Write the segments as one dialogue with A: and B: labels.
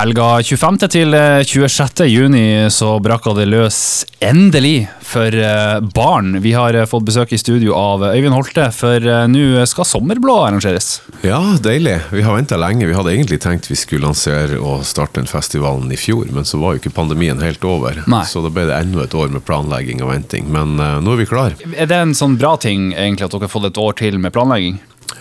A: Helga 25. til 26. juni så brakka det løs endelig for eh, barn. Vi har eh, fått besøk i studio av Øyvind Holte, for eh, nå skal Sommerblå arrangeres.
B: Ja, deilig. Vi har venta lenge. Vi hadde egentlig tenkt vi skulle lansere og starte den festivalen i fjor, men så var jo ikke pandemien helt over.
A: Nei.
B: Så da ble det enda et år med planlegging og venting. Men uh, nå er vi klar.
A: Er det en sånn bra ting egentlig at dere har fått et år til med planlegging?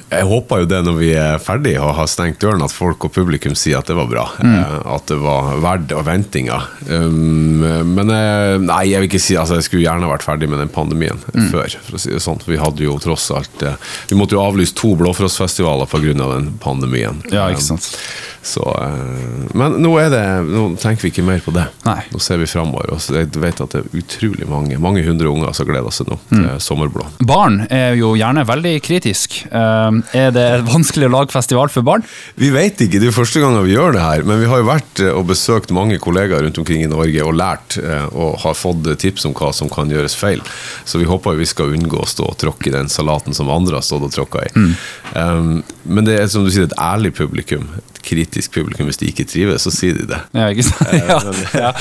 B: Jeg håper jo det når vi er ferdig og har stengt døren, at folk og publikum sier at det var bra.
A: Mm.
B: Eh, At det var verdt og ventinga. Um, men eh, nei, jeg vil ikke si altså, Jeg skulle gjerne vært ferdig med den pandemien
A: Mm.
B: før. for å si det sånn. Vi hadde jo tross alt eh, Vi måtte jo avlyse to Blåfrostfestivaler pga. den pandemien.
A: Ja, ikke sant.
B: Så, eh, men nå, det, nå tenker vi ikke mer på det.
A: Nei.
B: Nå ser vi framover. Og jeg vet at det er utrolig mange mange hundre unger som gleder seg nå
A: Mm.
B: til Sommerblå.
A: Barn er jo gjerne veldig kritisk. Eh, Er det vanskelig å lage festival for barn?
B: Vi vet ikke, det er jo første gangen vi gjør det her, men vi har jo vært eh, og besøkt mange kollegaer rundt omkring i Norge og lært og har fått tips om hva som kan gjøres feil. Så vi håper vi skal unngå å stå og tråkke i den salaten som andre har stått og tråkka i. Um, men det er som du sier, et ærlig publikum. Kritisk publikum. Hvis de ikke trives, så sier de det.
A: Ja, ikke sant? Ja.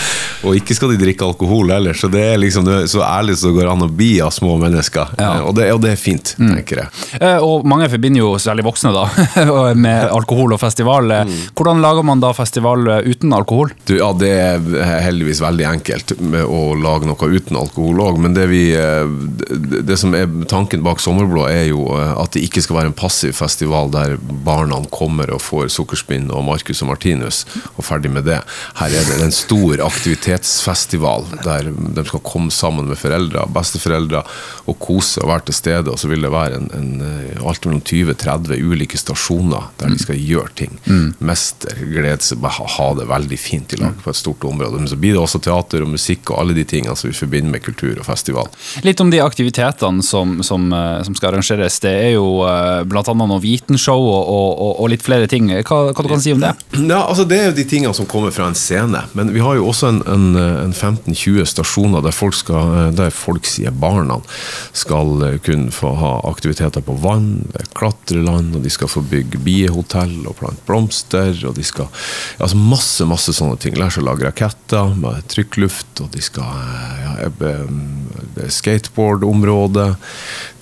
B: Og ikke skal de drikke alkohol heller, så det er liksom så ærlig som det går an å bli av små mennesker. Og, det, og det er fint, tenker jeg.
A: Eh, Og mange forbinder jo, særlig voksne, da, med alkohol og festival. Eh, Hvordan lager man da festival eh, uten alkohol?
B: Du, ja, Det er heldigvis veldig enkelt med å lage noe uten alkohol òg, men det, vi, det, som er tanken bak Sommerblå, er jo at det ikke skal være en passiv festival der barna kommer og får sukkerspinn og Marcus og Martinus, og ferdig med det. Her er det en stor aktivitetsfestival der de skal komme sammen med foreldre, besteforeldre, og kose og være til stede. Og så vil det være en, en, eh, alt mellom 20-30 ulike stasjoner der de skal gjøre ting. Mester, glede seg, bare ha- ha det veldig fint i lag på et stort område. Men så blir det også teater og musikk og alle de tingene som vi forbinder med kultur og festival.
A: Litt om de aktivitetene som, som, eh, som skal arrangeres. Det er jo bl.a. blant annet noe vitenshow og, og, og litt flere ting. Hva, hva du kan si om det?
B: Ja, altså Det er jo de tingene som kommer fra en scene. Men vi har jo også en, en, en 15-20 stasjoner der folk, skal, der folk sier barna skal eh, kunne få ha aktiviteter på vann, klatreland, og de skal få bygge biehotell og plante blomster. og de skal, altså Masse masse sånne ting. Lære seg å lage raketter med trykkluft. og de skal, eh, ja, jeg be- Skateboardområde.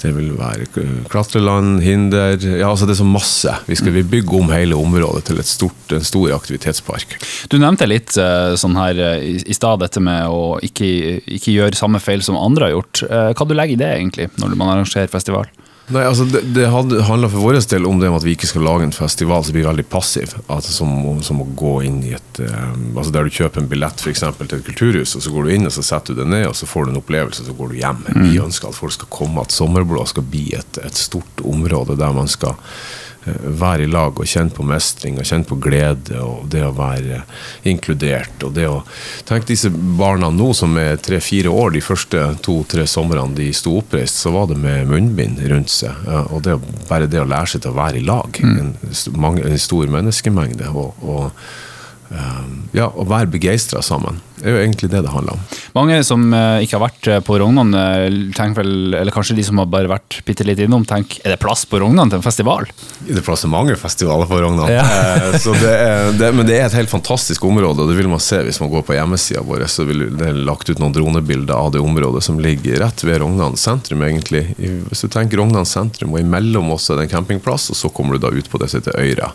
B: Det vil være klatreland, hinder ja, altså Det er så masse. Vi skal bygge om hele området til et stort, en stor aktivitetspark.
A: Du nevnte litt eh, sånn her eh, i stad, dette med å ikke, ikke gjøre samme feil som andre har gjort. Eh, Hva du legger i det, egentlig, når man arrangerer festival?
B: Nei, altså Det, det handler for vår del om det med at vi ikke skal lage en festival som blir veldig passiv. Altså som, som å gå inn i et um, altså Der du kjøper en billett for eksempel, til et kulturhus, og så går du inn og så setter du det ned, og så får du en opplevelse, så går du hjem. Vi ønsker at folk skal komme, at Sommerblå skal bli et, et stort område der man skal være i lag og kjenne på mestring og kjenne på glede og det å være inkludert. og det å Tenk disse barna nå som er tre-fire år, de første to-tre somrene de sto oppreist, så var det med munnbind rundt seg. Og det, bare det å lære seg til å være i lag, en, mange, en stor menneskemengde, og, og eh, ja, å være begeistra sammen, er jo egentlig det det handler om.
A: Mange som eh, ikke har vært eh, på Rognan, eh, tenker vel, eller kanskje de som har bare vært bitte litt innom, tenker er det plass på Rognan til en festival?
B: Det er plass til mange festivaler på Rognan.
A: Ja.
B: Det er, det, men det er et helt fantastisk område, og det vil man se hvis man går på hjemmesida vår. Så vil det er lagt ut noen dronebilder av det området som ligger rett ved Rognan sentrum, egentlig. Hvis du tenker Rognan sentrum, og imellom også er det en campingplass, og så kommer du da ut på det som heter Øyra.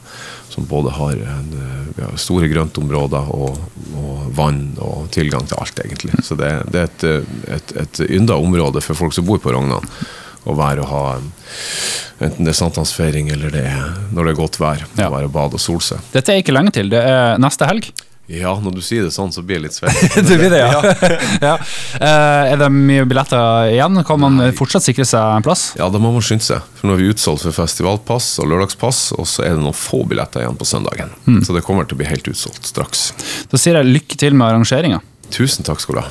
B: Som både har en, ja, store grøntområder og, og vann og tilgang til alt, egentlig. Så det, det er et, et, et ynda område for folk som bor på Rognan. Å være og ha Enten det er sankthansfeiring eller det er når det er godt vær.
A: Ja.
B: Å være og bade og sole seg.
A: Dette er ikke lenge til, det er neste helg.
B: Ja, når du sier det sånn, så blir jeg litt svett.
A: du blir det, ja. ja. Uh, er det mye billetter igjen? Kan man fortsatt sikre seg en plass?
B: Ja, da må man skynde seg. For nå er vi utsolgt for festivalpass og lørdagspass, og så er det noen få billetter igjen på søndagen. Så det kommer til å bli helt utsolgt straks.
A: Da sier jeg lykke til med arrangeringa.
B: Tusen takk skal du ha.